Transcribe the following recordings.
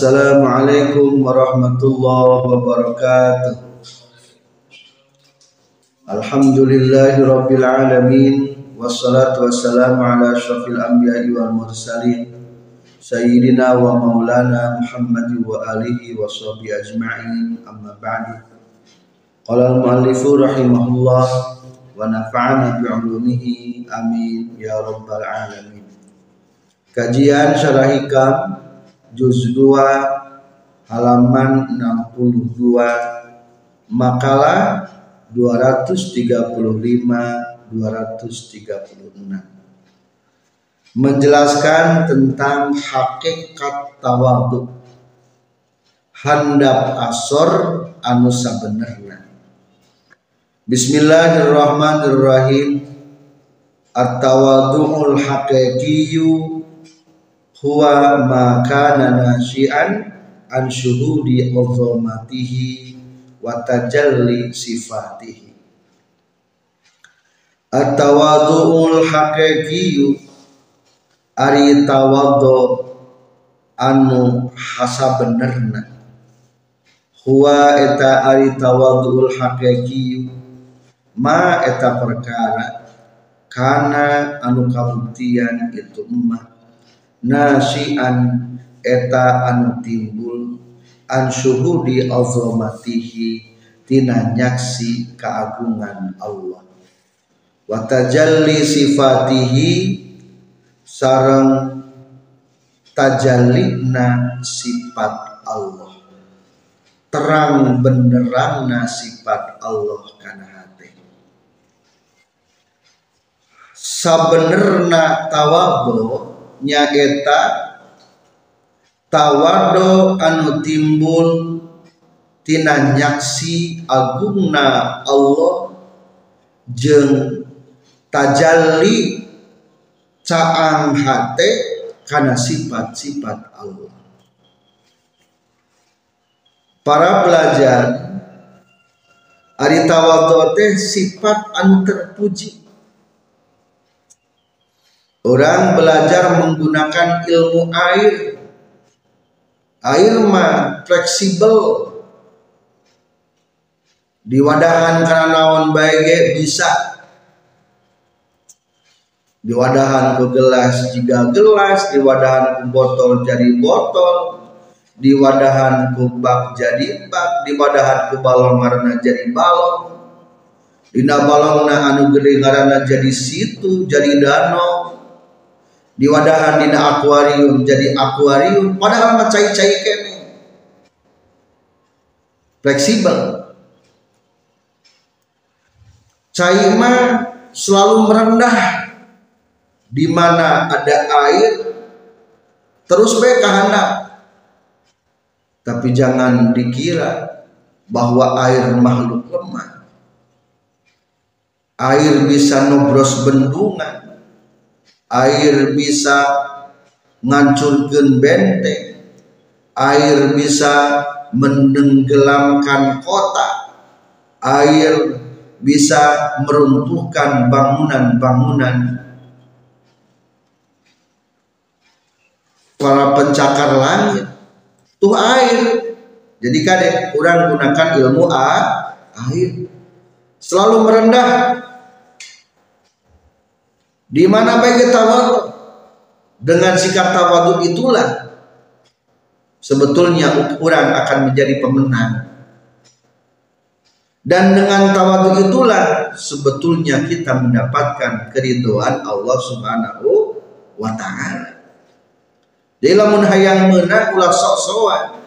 Assalamualaikum warahmatullahi wabarakatuh. Alhamdulillahi rabbil alamin. Wassalatu wassalamu ala syafil anbiya wal mursalin. Sayyidina wa maulana Muhammad wa alihi wa sahbihi ajma'in. Amma ba'du. Qala al-muallifu rahimahullah wa nafa'ana bi'ulumihi amin. Ya rabbal alamin. Kajian Syarah Hikam juz 2 halaman 62 makalah 235 236 menjelaskan tentang hakikat tawadhu handap asor anu sabenerna Bismillahirrahmanirrahim. At-tawadhu'ul haqiqiyyu huwa ma kana nasyi'an an syuhudi azamatihi wa tajalli sifatihi. At-tawadhu'ul haqiqiyyu ari tawadhu anu hasa benerna huwa eta ari tawadhu'ul haqiqiyyu ma eta perkara kana anu kabuktian itu emak nasian eta anu timbul an syuhudi azamatihi tina nyaksi keagungan Allah. Wa tajalli sifatihi sareng tajallina sifat Allah. Terang benderangna sifat Allah kana hati. Sabenerna tawadhu nyaeta tawado anu timbul tina nyaksi agungna Allah jeung tajalli caang hate karena sifat-sifat Allah. Para pelajar ari teh sifat anu terpuji orang belajar menggunakan ilmu air. Air mah fleksibel. Di wadahan karena naon baik bisa. Di wadahan ke gelas jika gelas di wadahan ke botol jadi botol di wadahan ke bak jadi bak di wadahan ke balon karena jadi balon di balon na anu gede karena jadi situ jadi danau di wadahan di akuarium jadi akuarium. Padahal mah cai-cai kene fleksibel. Cai mah selalu merendah. Di mana ada air terus baik kehandap tapi jangan dikira bahwa air makhluk lemah. Air bisa nobros bendungan air bisa ngancurkan benteng. Air bisa menenggelamkan kota. Air bisa meruntuhkan bangunan-bangunan. Para pencakar langit tuh air. Jadi kadek kurang gunakan ilmu a air. Selalu merendah di mana baik tawadhu dengan sikap tawadhu itulah sebetulnya ukuran akan menjadi pemenang dan dengan tawadhu itulah sebetulnya kita mendapatkan keridhaan Allah Subhanahu wa taala jadi lamun hayang menang ulah sok-sokan.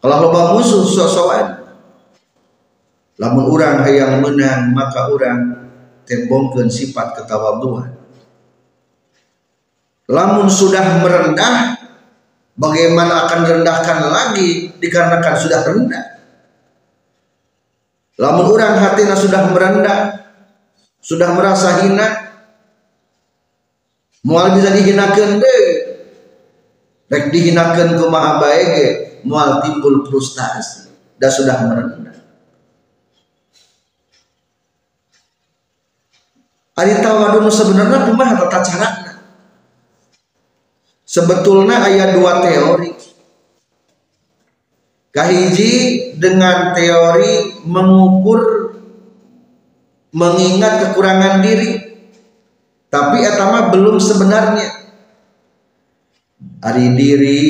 Kalau loba musuh sok-sokan. Lamun orang hayang menang maka orang tembongkeun sifat ketawaduan. Lamun sudah merendah bagaimana akan direndahkan lagi dikarenakan sudah rendah. Lamun orang hatinya sudah merendah, sudah merasa hina, mual bisa dihinakan deh rek dihinakan ke maha baik mual timbul frustasi dan sudah merendah Ari tawadun sebenarnya kumaha tata carana? Sebetulnya ayat dua teori. Kahiji dengan teori mengukur mengingat kekurangan diri. Tapi etama belum sebenarnya. Ari diri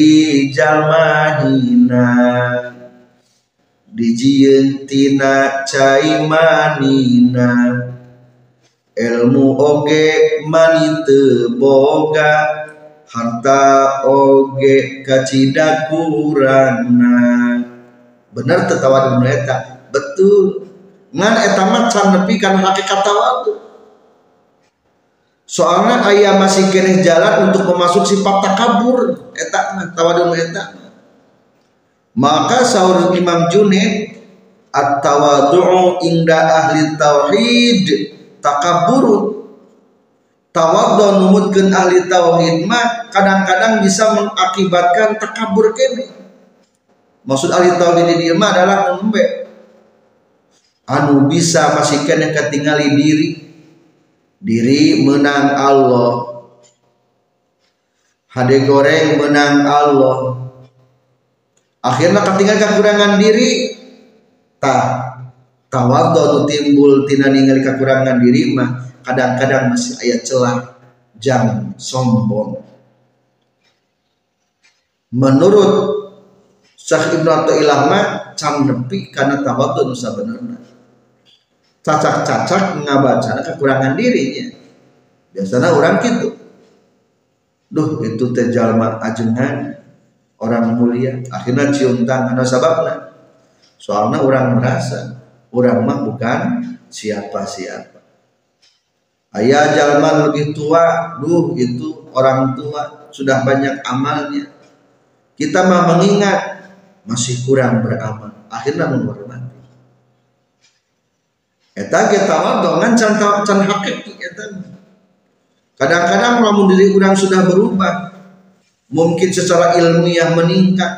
jalma hina dijieun tina cai manina ilmu oge mani boga harta oge kacida kurangna bener tertawa di eta? Betul. Ngan eta mah can nepi kana hakikat tawadu soalnya ayah masih kene jalan untuk memasuk sifat takabur. Eta mah tawadu eta? Maka sahur Imam Junaid at-tawadu'u inda ahli tauhid takabur tawadhu numutkeun ahli tauhid mah kadang-kadang bisa mengakibatkan takabur kene. Maksud ahli tauhid di mah adalah umbe anu bisa masih kene ketinggali diri. Diri menang Allah. Hade goreng menang Allah. Akhirnya ketinggal kekurangan diri. Tak tawadhu timbul tina ningali kekurangan diri mah kadang-kadang masih ayat celah jam sombong. Menurut Syekh Ibnu Athaillah mah cam nepi karena tawadhu nu sabenerna. Cacak-cacak ngabaca kekurangan dirinya. Biasanya orang gitu duh itu teh jalma ajengan. Orang mulia akhirnya cium tangan sababna soalnya orang merasa orang mah bukan siapa-siapa ayah jalma lebih tua duh itu orang tua sudah banyak amalnya. Kita mah mengingat masih kurang beramal. Akhirnya menghormati. Eta ge tawadhu can can hakiki eta kadang-kadang lamun diri orang sudah berubah mungkin secara ilmiah meningkat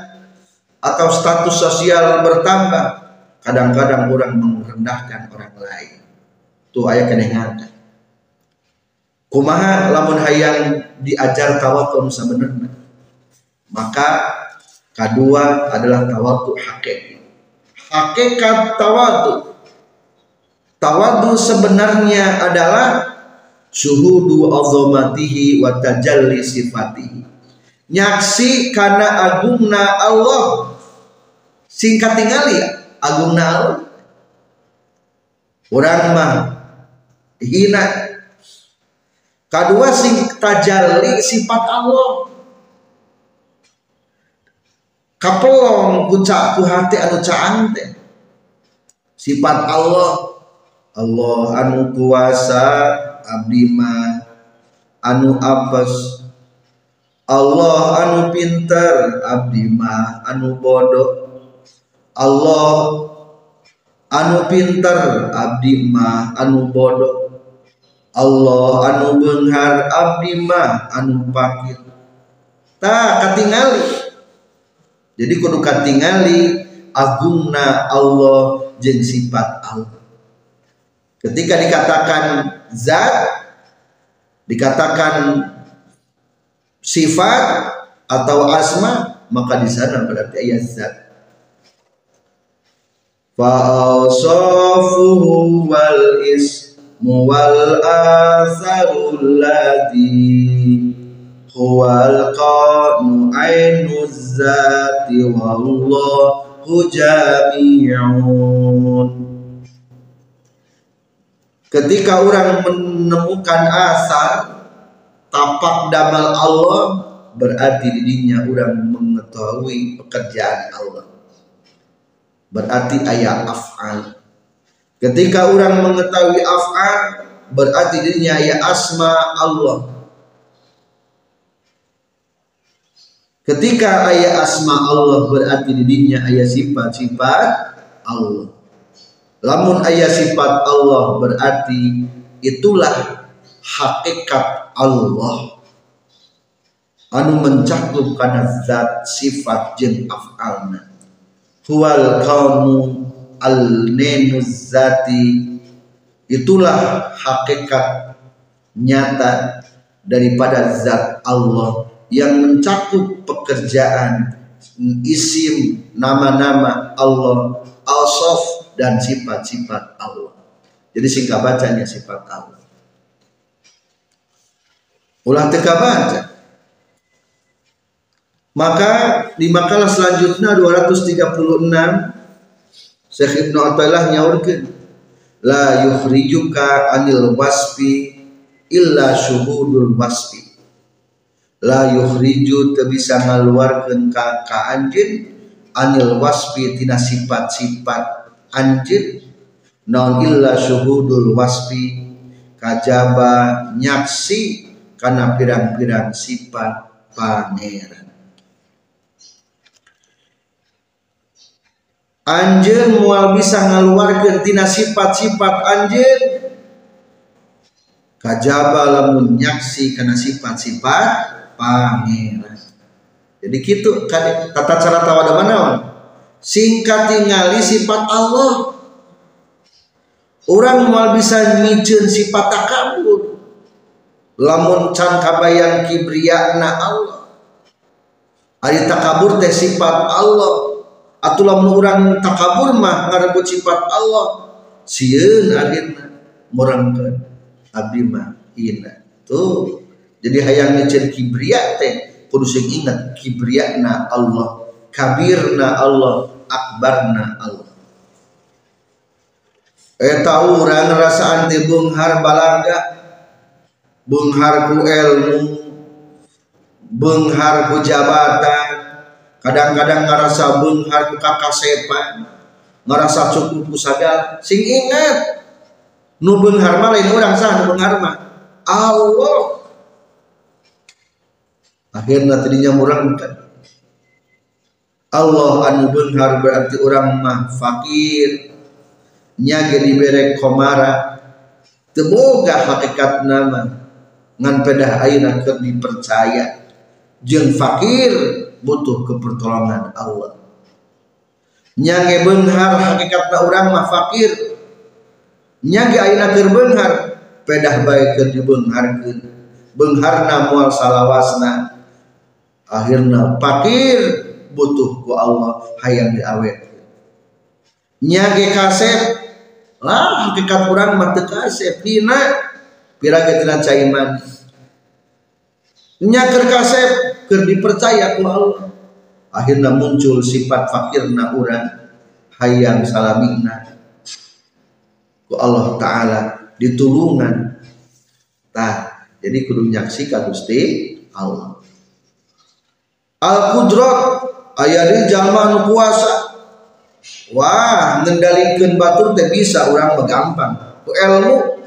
atau status sosial bertambah kadang-kadang orang merendahkan orang lain. Tuh ayat kenengan kumaha lamun hayang diajar tawakal sebenarnya maka kedua adalah tawadu hakikat. Hakikat tawadu. Tawadu sebenarnya adalah syuhudu azamatihi wa tajalli sifatihi. Nyaksi karena agungna Allah. Singkat tinggal ya Allah orang mah hina. Kedua sing tajalli sifat Allah. Kapelong kucak ku hati anu caang. Sifat Allah. Allah anu kuasa abdi mah anu apes. Allah anu pinter abdi mah anu bodoh Allah anu pinter abdi mah anu bodoh. Allah anu benghar abdi mah anu pakir. Tak katingali. Jadi kudu katingali agungna Allah jeung sifat Allah. Ketika dikatakan zat dikatakan sifat atau asma maka di sana berarti ayat zat is muwal asarul ladhi huwal qanu ainu zati wallahu jami'un ketika orang menemukan asar tapak damal Allah berarti dirinya orang mengetahui pekerjaan Allah berarti ayat af'al Ketika orang mengetahui af'al berarti dirinya ya asma Allah. Ketika ayat asma Allah berarti dirinya ayat sifat-sifat Allah. Lamun ayat sifat Allah berarti itulah hakikat Allah anu mencakup karena zat sifat jeng af'alna huwal kaunu al-nenuzati itulah hakikat nyata daripada zat Allah yang mencakup pekerjaan isim nama-nama Allah al-sof dan sifat-sifat Allah. Jadi singkat bacanya sifat Allah. Ulah teka baca maka di makalah selanjutnya 236 Syekh Ibnu Athaillah nyaurkeun la yukhrijuka anil wasfi illa syuhudul wasfi. La yukhriju teu bisa ka ka anjeun anil wasfi tina sifat-sifat anjeun non illa syuhudul wasfi kajaba nyaksi karena pirang-pirang sifat pangeran Anjen mual bisa ngaluarkeun tina sifat-sifat anjen kajaba lamun nyaksi karena sifat-sifat pangeran. Jadi gitu kata cara tawada mana singkat tinggali sifat Allah. Orang mual bisa micen sifat takabur. Lamun can kabayang kibriana Allah. Ari takabur teh sifat Allah atulah orang takabur mah ngarebut sifat Allah. Sieun akhirna murangkeun abdi mah ina. Tuh jadi hayang ngecen kibria teh kudu sing ingat kibriana Allah kabirna Allah akbarna Allah. Eta urang ngerasaan teh beunghar balaga beunghar ku ilmu beunghar ku jabatan kadang-kadang ngerasa benghar ku kakasepan ngerasa cukup ku sadar. Sing ingat nu benghar lain orang sah nu benghar Allah. Akhirnya tadinya murang kan Allah anu benghar berarti orang mah fakir. Nyage dibere komara. Teboga hakikat nama. Ngan pedah ayeuna keur dipercaya. Jeung fakir butuh kepertolongan Allah. Nyange benghar hakikatna orang mah fakir. Nyange aina keur benghar pedah baik keur dibeungharkeun beungharna moal salawasna akhirna fakir butuh ku Allah hayang diawet nyage kasep lah hakikat orang mah teu kasep. Dina piraga tina caiman nyaker kasep ker dipercaya ku Allah. Akhirnya muncul sifat fakirna urang hayang salamina. Ku Allah taala ditulungan tah jadi kudu nyaksi ka Gusti Allah. Al qudrat aya di jalma nu kuasa wah ngendalikeun batur teh bisa urang mah gampang. Ku ilmu.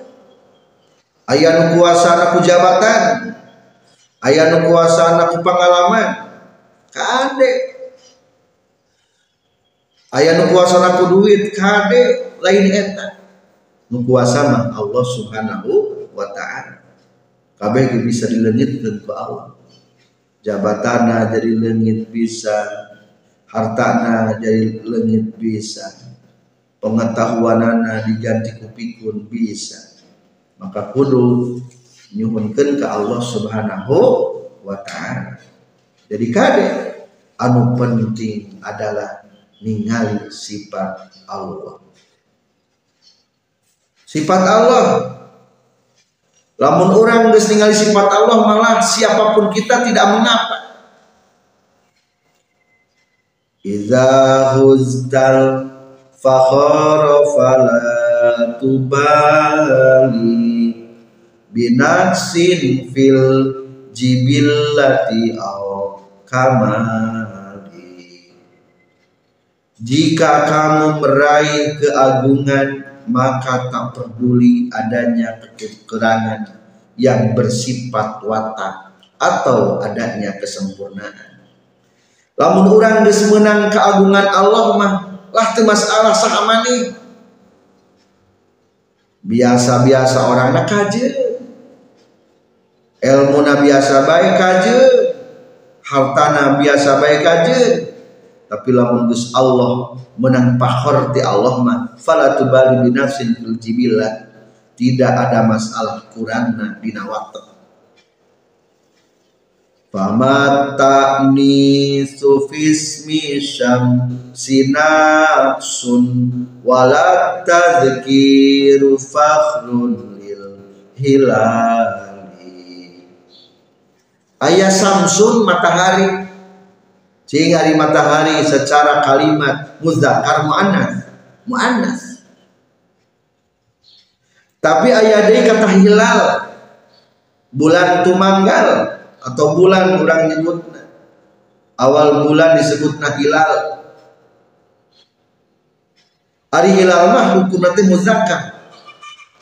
Kuasa ku jabatan ayah nu kuasa anak pengalaman kade. Ayah nu kuasa anak duit. Kade. Lain eta. Nu kuasa mah Allah subhanahu wa ta'ala. Kabeh bisa dilengitkeun ku Allah. Jabatana jadi lengit bisa. Hartana jadi lengit bisa. Pengetahuanana diganti kupikun bisa. Maka kudu nyuhunkeun ke Allah Subhanahu wa taala. Jadi kade anu penting adalah ningali sifat Allah. Sifat Allah Lamun orang geus ningali sifat Allah malah siapa pun kita tidak mengapa. Iza huztal fakhara fala tubali binaksin fil jibillati au kamali jika kamu meraih keagungan maka tak peduli adanya kekurangan yang bersifat watak atau adanya kesempurnaan. Lamun orang geus menang keagungan Allah mah lah teu masalah sahamani. Biasa-biasa orang nak kaje ilmu na biasa baik aja. Hartana biasa baik aja. Tapi lamun Gus Allah menang pahor di Allah mah fala tubali binafsin fil tidak ada masalah kurangna dina waktu Fama ta'ni sufismi syam sinatsun Walat tadhkiru fakhrun lil hilali Ayah Samsun matahari. Cing hari matahari secara kalimat muzakkar muannas. Muannas. Tapi ayah dia kata hilal. Bulan tumanggal atau bulan kurang nyebut awal bulan disebut hilal. Hari hilal mah hukum nanti muzakkar.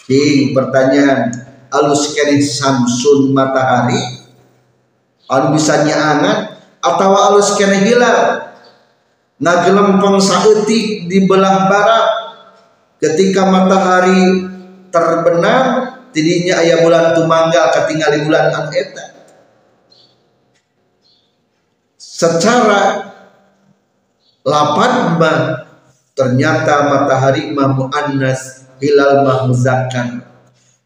King pertanyaan. Alus kering samsun matahari anu bisa nyaangan atau alus kene hilal ngagelempeng saeutik di belah barat. Ketika matahari terbenam tidinya ayah bulan tumanggal ketinggali bulan anu eta. Secara lapan mah ternyata matahari mah muannas hilal mah muzakkan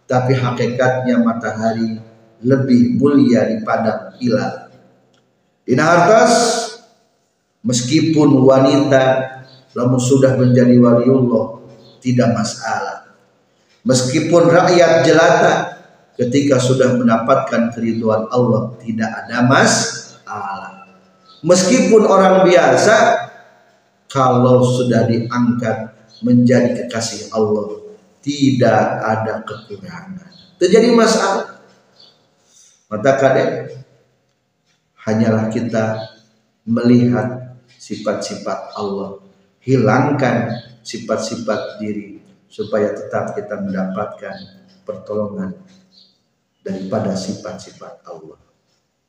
tapi hakikatnya matahari lebih mulia daripada hilal Dina hartas meskipun wanita lamun sudah menjadi waliullah tidak masalah meskipun rakyat jelata ketika sudah mendapatkan keriduan Allah tidak ada masalah Meskipun orang biasa kalau sudah diangkat menjadi kekasih Allah tidak ada kekurangan. Terjadi masalah. Maka kadang hanyalah kita melihat sifat-sifat Allah, hilangkan sifat-sifat diri supaya tetap kita mendapatkan pertolongan daripada sifat-sifat Allah.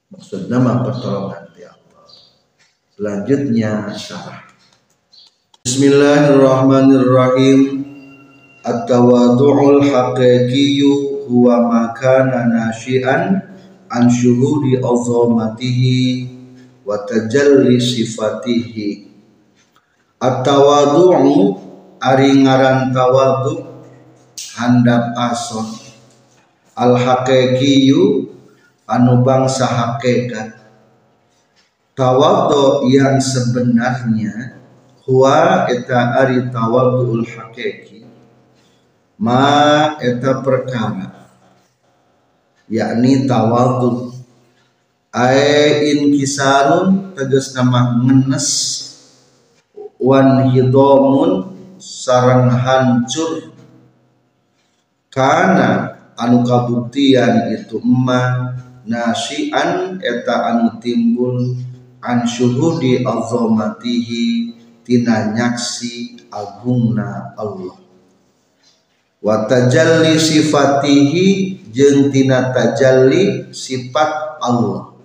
Maksud nama pertolongan ya Allah. Selanjutnya syarah. Bismillahirrahmanirrahim. At-tawadu'ul haqiqiyyu huwa ma kana nasyi'an an syuhudi azamatihi wa tajalli sifatihi. At-tawadu'u ari ngaran tawadu handap ason. Al haqiqiyyu anu bangsa hakikat tawadhu yang sebenarnya huwa eta ari tawadhuul haqiqi ma eta perkara yakni tawadhu ai in kisarun tegas nama ngenes. Wan hidomun sarang hancur. Karena anu kabuktian itu emma nasian eta anu timbul an syuhudi azamatihi tina nyaksi agungna Allah. Wa tajalli sifatihi jeung tina tajalli sifat Allah.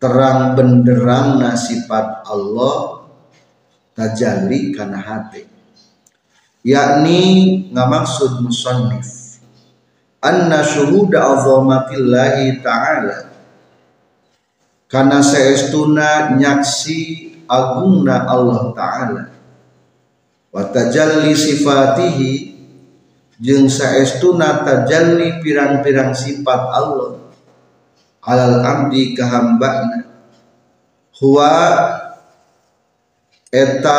Terang benderangna sifat Allah tajalli kana hati. Yakni ngamaksud musannif. Anna syuhuda azamatillahi ta'ala. Karena seestuna nyaksi agungna Allah Ta'ala. Wa tajalli sifatihi jeung saestuna tajalli pirang-pirang sifat Allah. Alal abdi kahambana huwa eta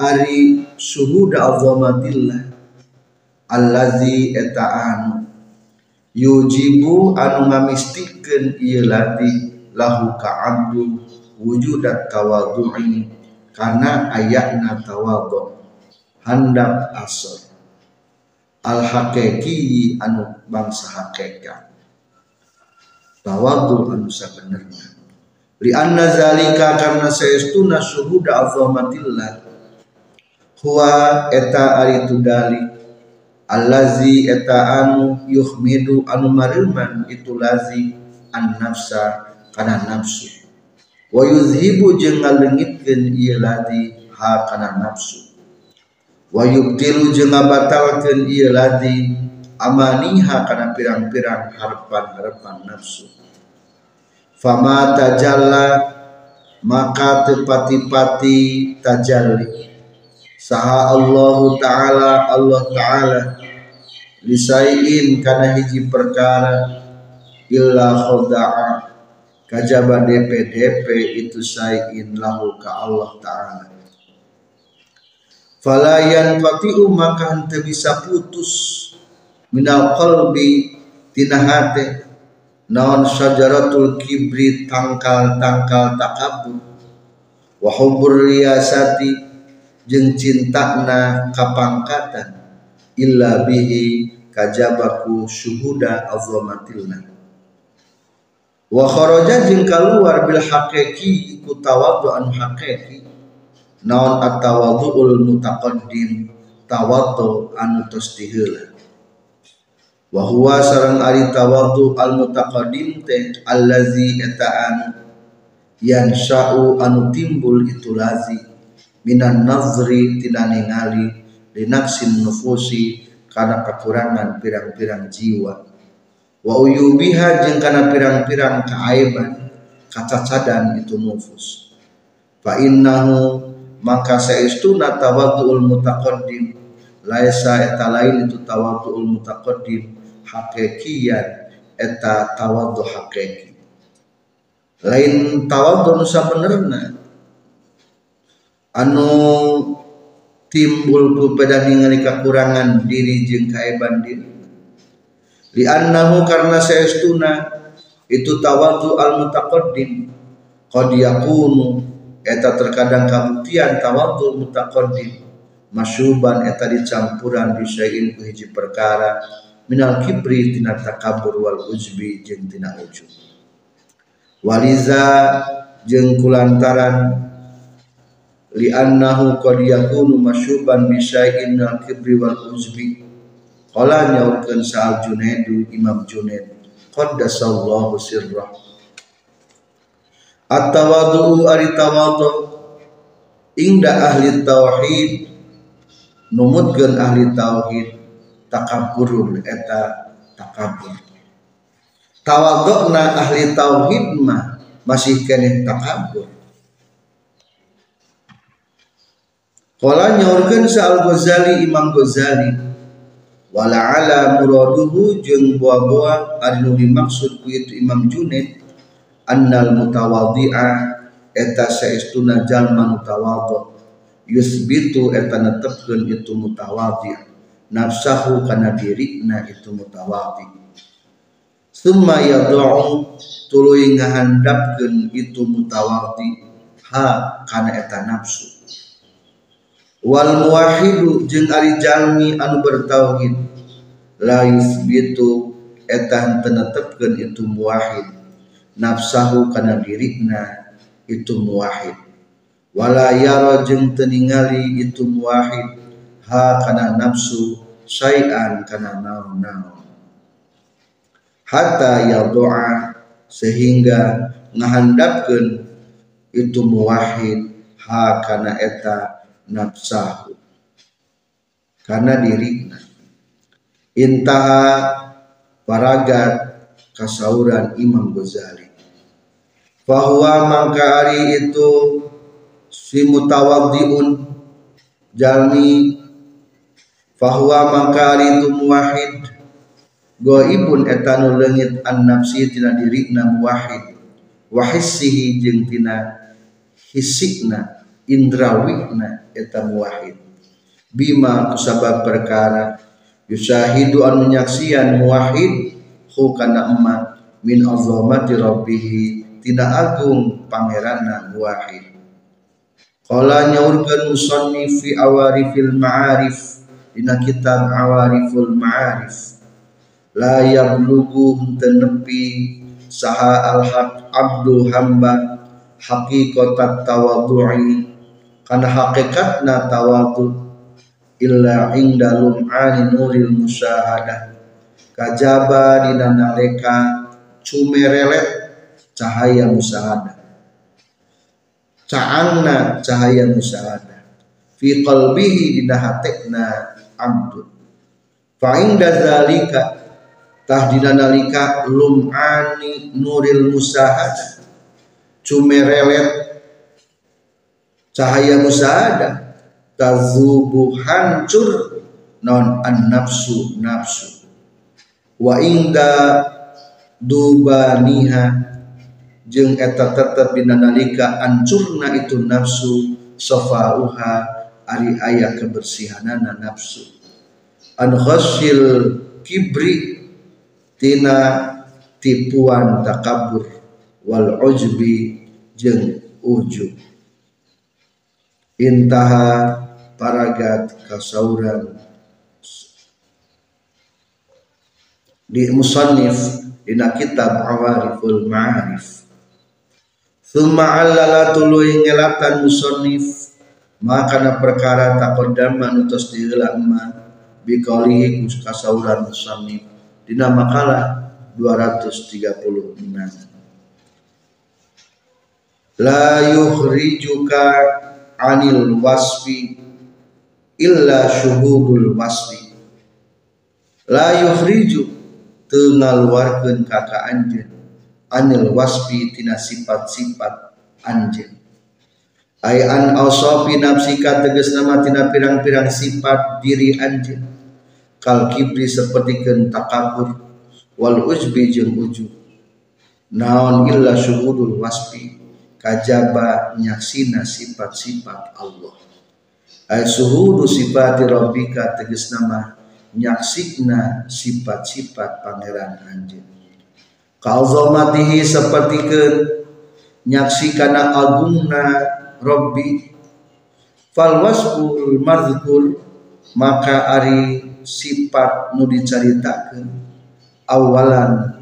ari suhuda azamatillah. Allazi eta anu. Yujibu anu ngamistikeun ieu lahu ka'abdu wujudat tawadu'i. Karena ayatna tawadhu. Handap asal al hakiki anu bangsa hakikat tawadhu anu sabenerna li anna zalika karena saestuna syuhuda azamatillah huwa eta ari tudali allazi eta anu yuhmidu anu mariman itu lazi an nafsa kana nafsu. Wa yuzhibu jeung ngalengitkeun ieu ladi ha kana nafsu wa yubtilu jeung ngabatalkeun ieu ladi amaniha kana pirang-pirang harapan-harapan nafsu. Fama tajalla maka tepati-pati tajalli. Saha Allah taala Allah taala lisain kana hiji perkara illa khada'a kajaba DP DP itu sayin lahu ka Allah Ta'ala falayan fatiu maka hente bisa putus. Minal qalbi tina hate naon syajaratul kibri tangkal-tangkal takabur. Wa hubbur riyasati jeung cintana kapangkatan. Illa bihi kajabaku syuhuda azamatilna. Wa kharaja jeung kaluar bil haqiqi iku tawaddu an haqiqi naon at-tawaddu'ul mutaqaddim tawaddu anu tos wa huwa sareng ari tawaddu al mutaqaddim teh allazi eta'an yang sya'u anu timbul itu lazi minan nazri tina ningali linaksin nufusi karena kekurangan pirang-pirang jiwa. Wa uyubiha jeung kana pirang-pirang kaaiban kacacadan itu nufus. Fa innahu maka saestuna tawadduul mutaqaddim. Laisa eta lain itu tawadduul mutaqaddim. Hakikian eta tawaddu hakiki. Lain tawaddu nu sabenerna. Anu timbul ku pada ningali kekurangan diri jeung kaaiban diri. Di annahu karena saestuna itu tawadu al mutaqaddim. Qad yakunu eta terkadang kabuktian tawadu mutaqaddim. Masyuban eta dicampuran bisain ku hiji perkara. Minal kibri tina takabur wal ujbi jeung tina ujub. Waliza jeung kulantaran li annahu qad yakunu masyuban bisain minal kibri wal ujbi. Kala nyaurkeun Sa'al Junaidu Imam Junaid qaddasallahu sirrah At-tawadhu ari tawadhu ingda ahli tauhid numutkeun ahli tauhid takabburun eta takabur tawadhu'na ahli tauhid mah masih keneh takabur Kala nyaurkeun Sa'al Ghazali Imam Ghazali wala ala muraduhu jeung buah-buah anu dimaksud ku itu Imam Junaid annal mutawadhi'a eta saestuna jalma mutawadhi. Yusbitu eta netepkeun itu mutawadhi nafsahu kana dirina itu mutawadhi summa yad'u tuluy ngahandapkeun itu mutawadhi ha kana eta nafsu. Wal muwahidu jeung ari jalmi anu bertauhid. La yusbitu eta tenetepkeun itu muwahid nafsahu kana dirina itu muwahid wala yara jeung teningali itu muwahid ha kana nafsu syai'an kana naon-naon. Hatta doa sehingga ngahandapkeun itu muwahid ha kana eta nafsahu. Karena diri intaha paragat kasauran Imam Ghazali bahwa mangkari itu si mutawaddiun jalmi bahwa mangkari itu muwahid goibun etanu lengit an nafsi tina na muwahid wahissihi jeung tina hisikna indrawina eta muwahid bima kusabab perkara yusahidu an menyaksian muwahid hu kana emak min azamati rabbih tina agung pangeranna muwahid qala nyaurkeun musannif fi awarifil ma'arif. Dina kitab awariful ma'arif. La yablughu tenepi saha al haq abdu hamba haqiqatat tawadhu'i karena hakikatna tawadu illa inda lum'ani nuril musyahadah. Kajaba dina naleka cumerelet cahaya musyahadah ca'angna cahaya musyahadah fi qalbihi dina hatekna abdun fa inda zalika tah dina nalika lum'ani nuril musyahadah cumerelet cahaya musada tazubu hancur non an nafsu nafsu. Wa inda dubaniha jeung eta tetep dina nalika ancurna itu nafsu sofauha ari aya kebersihanana nafsu. An khasyil kibri tina tipuan takabur wal ujbi jeung ujub. Intaha paragat kasauran. Di musannif dina kitab awariful ma'arif Thumma allala tuluy ngelatan musannif. Makana perkara taqaddama nutus diheula emma biqalihi kasauran musannif. Dina makalah 236 la yukhrijuka anil wasfi illa syuhudul wasfi. La yukhriju teu ngaluarkeun ka ka anil wasfi tina sifat-sifat anjeun ay an awsafi nafsika tegas nama tina pirang-pirang sifat diri anjeun kal kibri sapertikeun takabur wal ujbi jeung ujub. Naon illa syuhudul wasfi kajaba nyaksina sifat-sifat Allah. Ay suhudu sifati rabbika tegas nama nyaksina sifat-sifat pangeran anjeun kalzomatihi sapertikeun nyaksi kana agungna rabbi. Fal wasful madzkur maka ari sifat nu dicaritakeun awalan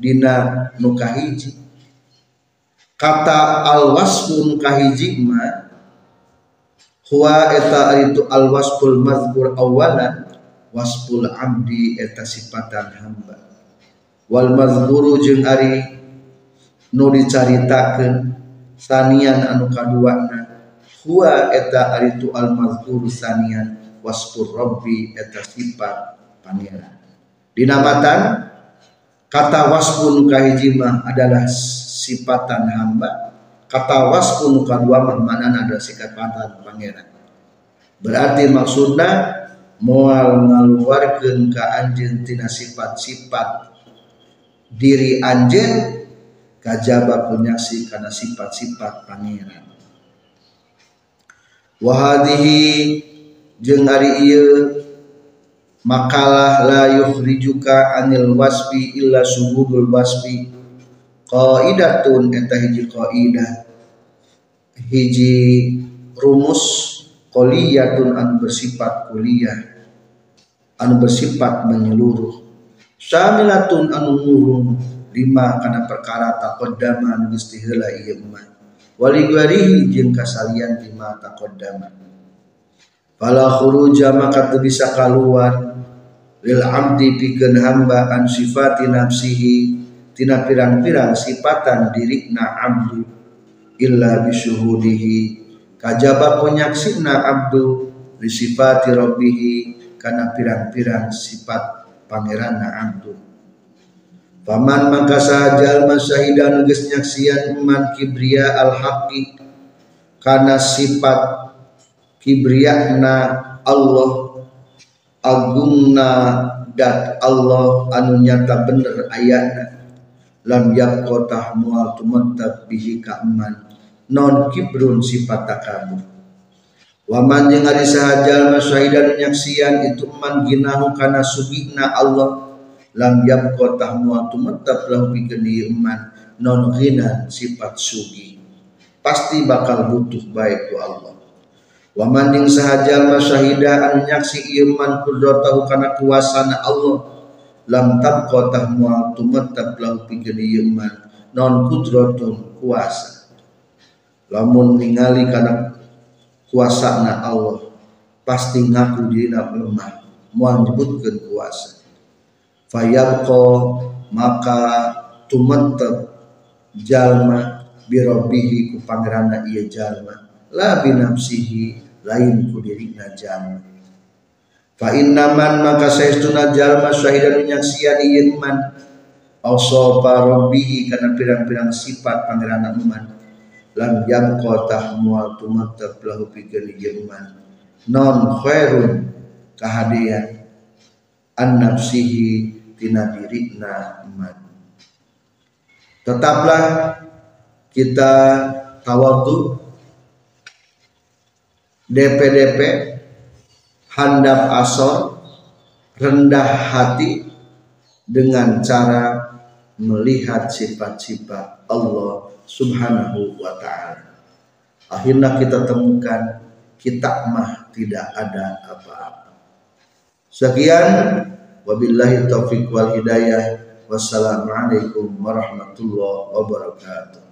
dina nu kahiji. Kata al wasfun kahiji ma huwa eta itu al wasful mazkur awalan wasful abdi eta sifatan hamba wal mazkuru jeung ari nu dicaritakeun sanian anu kaduana huwa eta ari tu al mazkuru sanian wasfur rabbi eta sifat pangeran. Dinamatan kata wasfun kahiji mah adalah sifatan hamba kata wasfun kadua mana ada sifatan pangeran. Berarti maksudnya mual ngaluarkeun ka anjeun tina sifat-sifat diri anjeun kajaba kunyaksi karena sifat-sifat pangeran. Wahadihi jeung ari ieu makalah la yukhrijuka anil wasfi illa suhudul wasfi. Qaidatun eta hiji qaidah. Hiji rumus koliyatun anu bersifat kuliah anu bersifat menyeluruh syamilatun anu ngurung lima kana perkara taqaddama anu geus heula ieu mah wali guarihi jeung kasalian lima taqaddama fala khuruja maka teu bisa kaluar. Lil abdi pikeun hamba an sifati nafsihi tina pirang-pirang sifatan dirikna abdu illa bisyuhudihi kajaba punyaksina abdu sifati rabbihi kana pirang-pirang sifat pangeranna abdu Paman maka sajal masyahidan geus nyaksian iman kibria al haqi kana sifat kibriana Allah agungna dat Allah anu nyata bener ayatna. Lam yaqta mual tumattab bihi ka'man. Non kibrun sifat takabur Waman yang hari sahajal masyahidan nyaksian itu man ginahu kana sugina Allah. Lam yaqta mual tumattab lahu bikeni iman. Non gina sifat sugi. Pasti bakal butuh baik ku Allah. Waman yang sahajal masyahida an nyaksi iman kudratahu kana kuasana Allah. Lam tabqa tahmual tumattab lahu pikeun iman. Non kudratun kuasa. Lamun ningali kana kuasana Allah. Pasti ngaku dina lemah moal nyebutkeun kuasa. Fayabqa maka tumattab jalma birabbihi ku pangeranna ieu jalma. La binafsihi lain ku dirina jalma. Fa innaman maka saestuna jalma syahidan nyaksian ieu iman. Awsafa rabbihi kana pirang-pirang sifat pangeran iman lam yabqa tahmual tumattab lahu pikeun iman non khairun kahadian an nafsihi tina dirina iman tetaplah kita tawadu. DP-DP handap asor rendah hati dengan cara melihat sifat-sifat Allah subhanahu wa ta'ala. Akhirnya kita temukan kita mah tidak ada apa-apa. Sekian. Wabillahi taufiq wal hidayah. Wassalamualaikum warahmatullahi wabarakatuh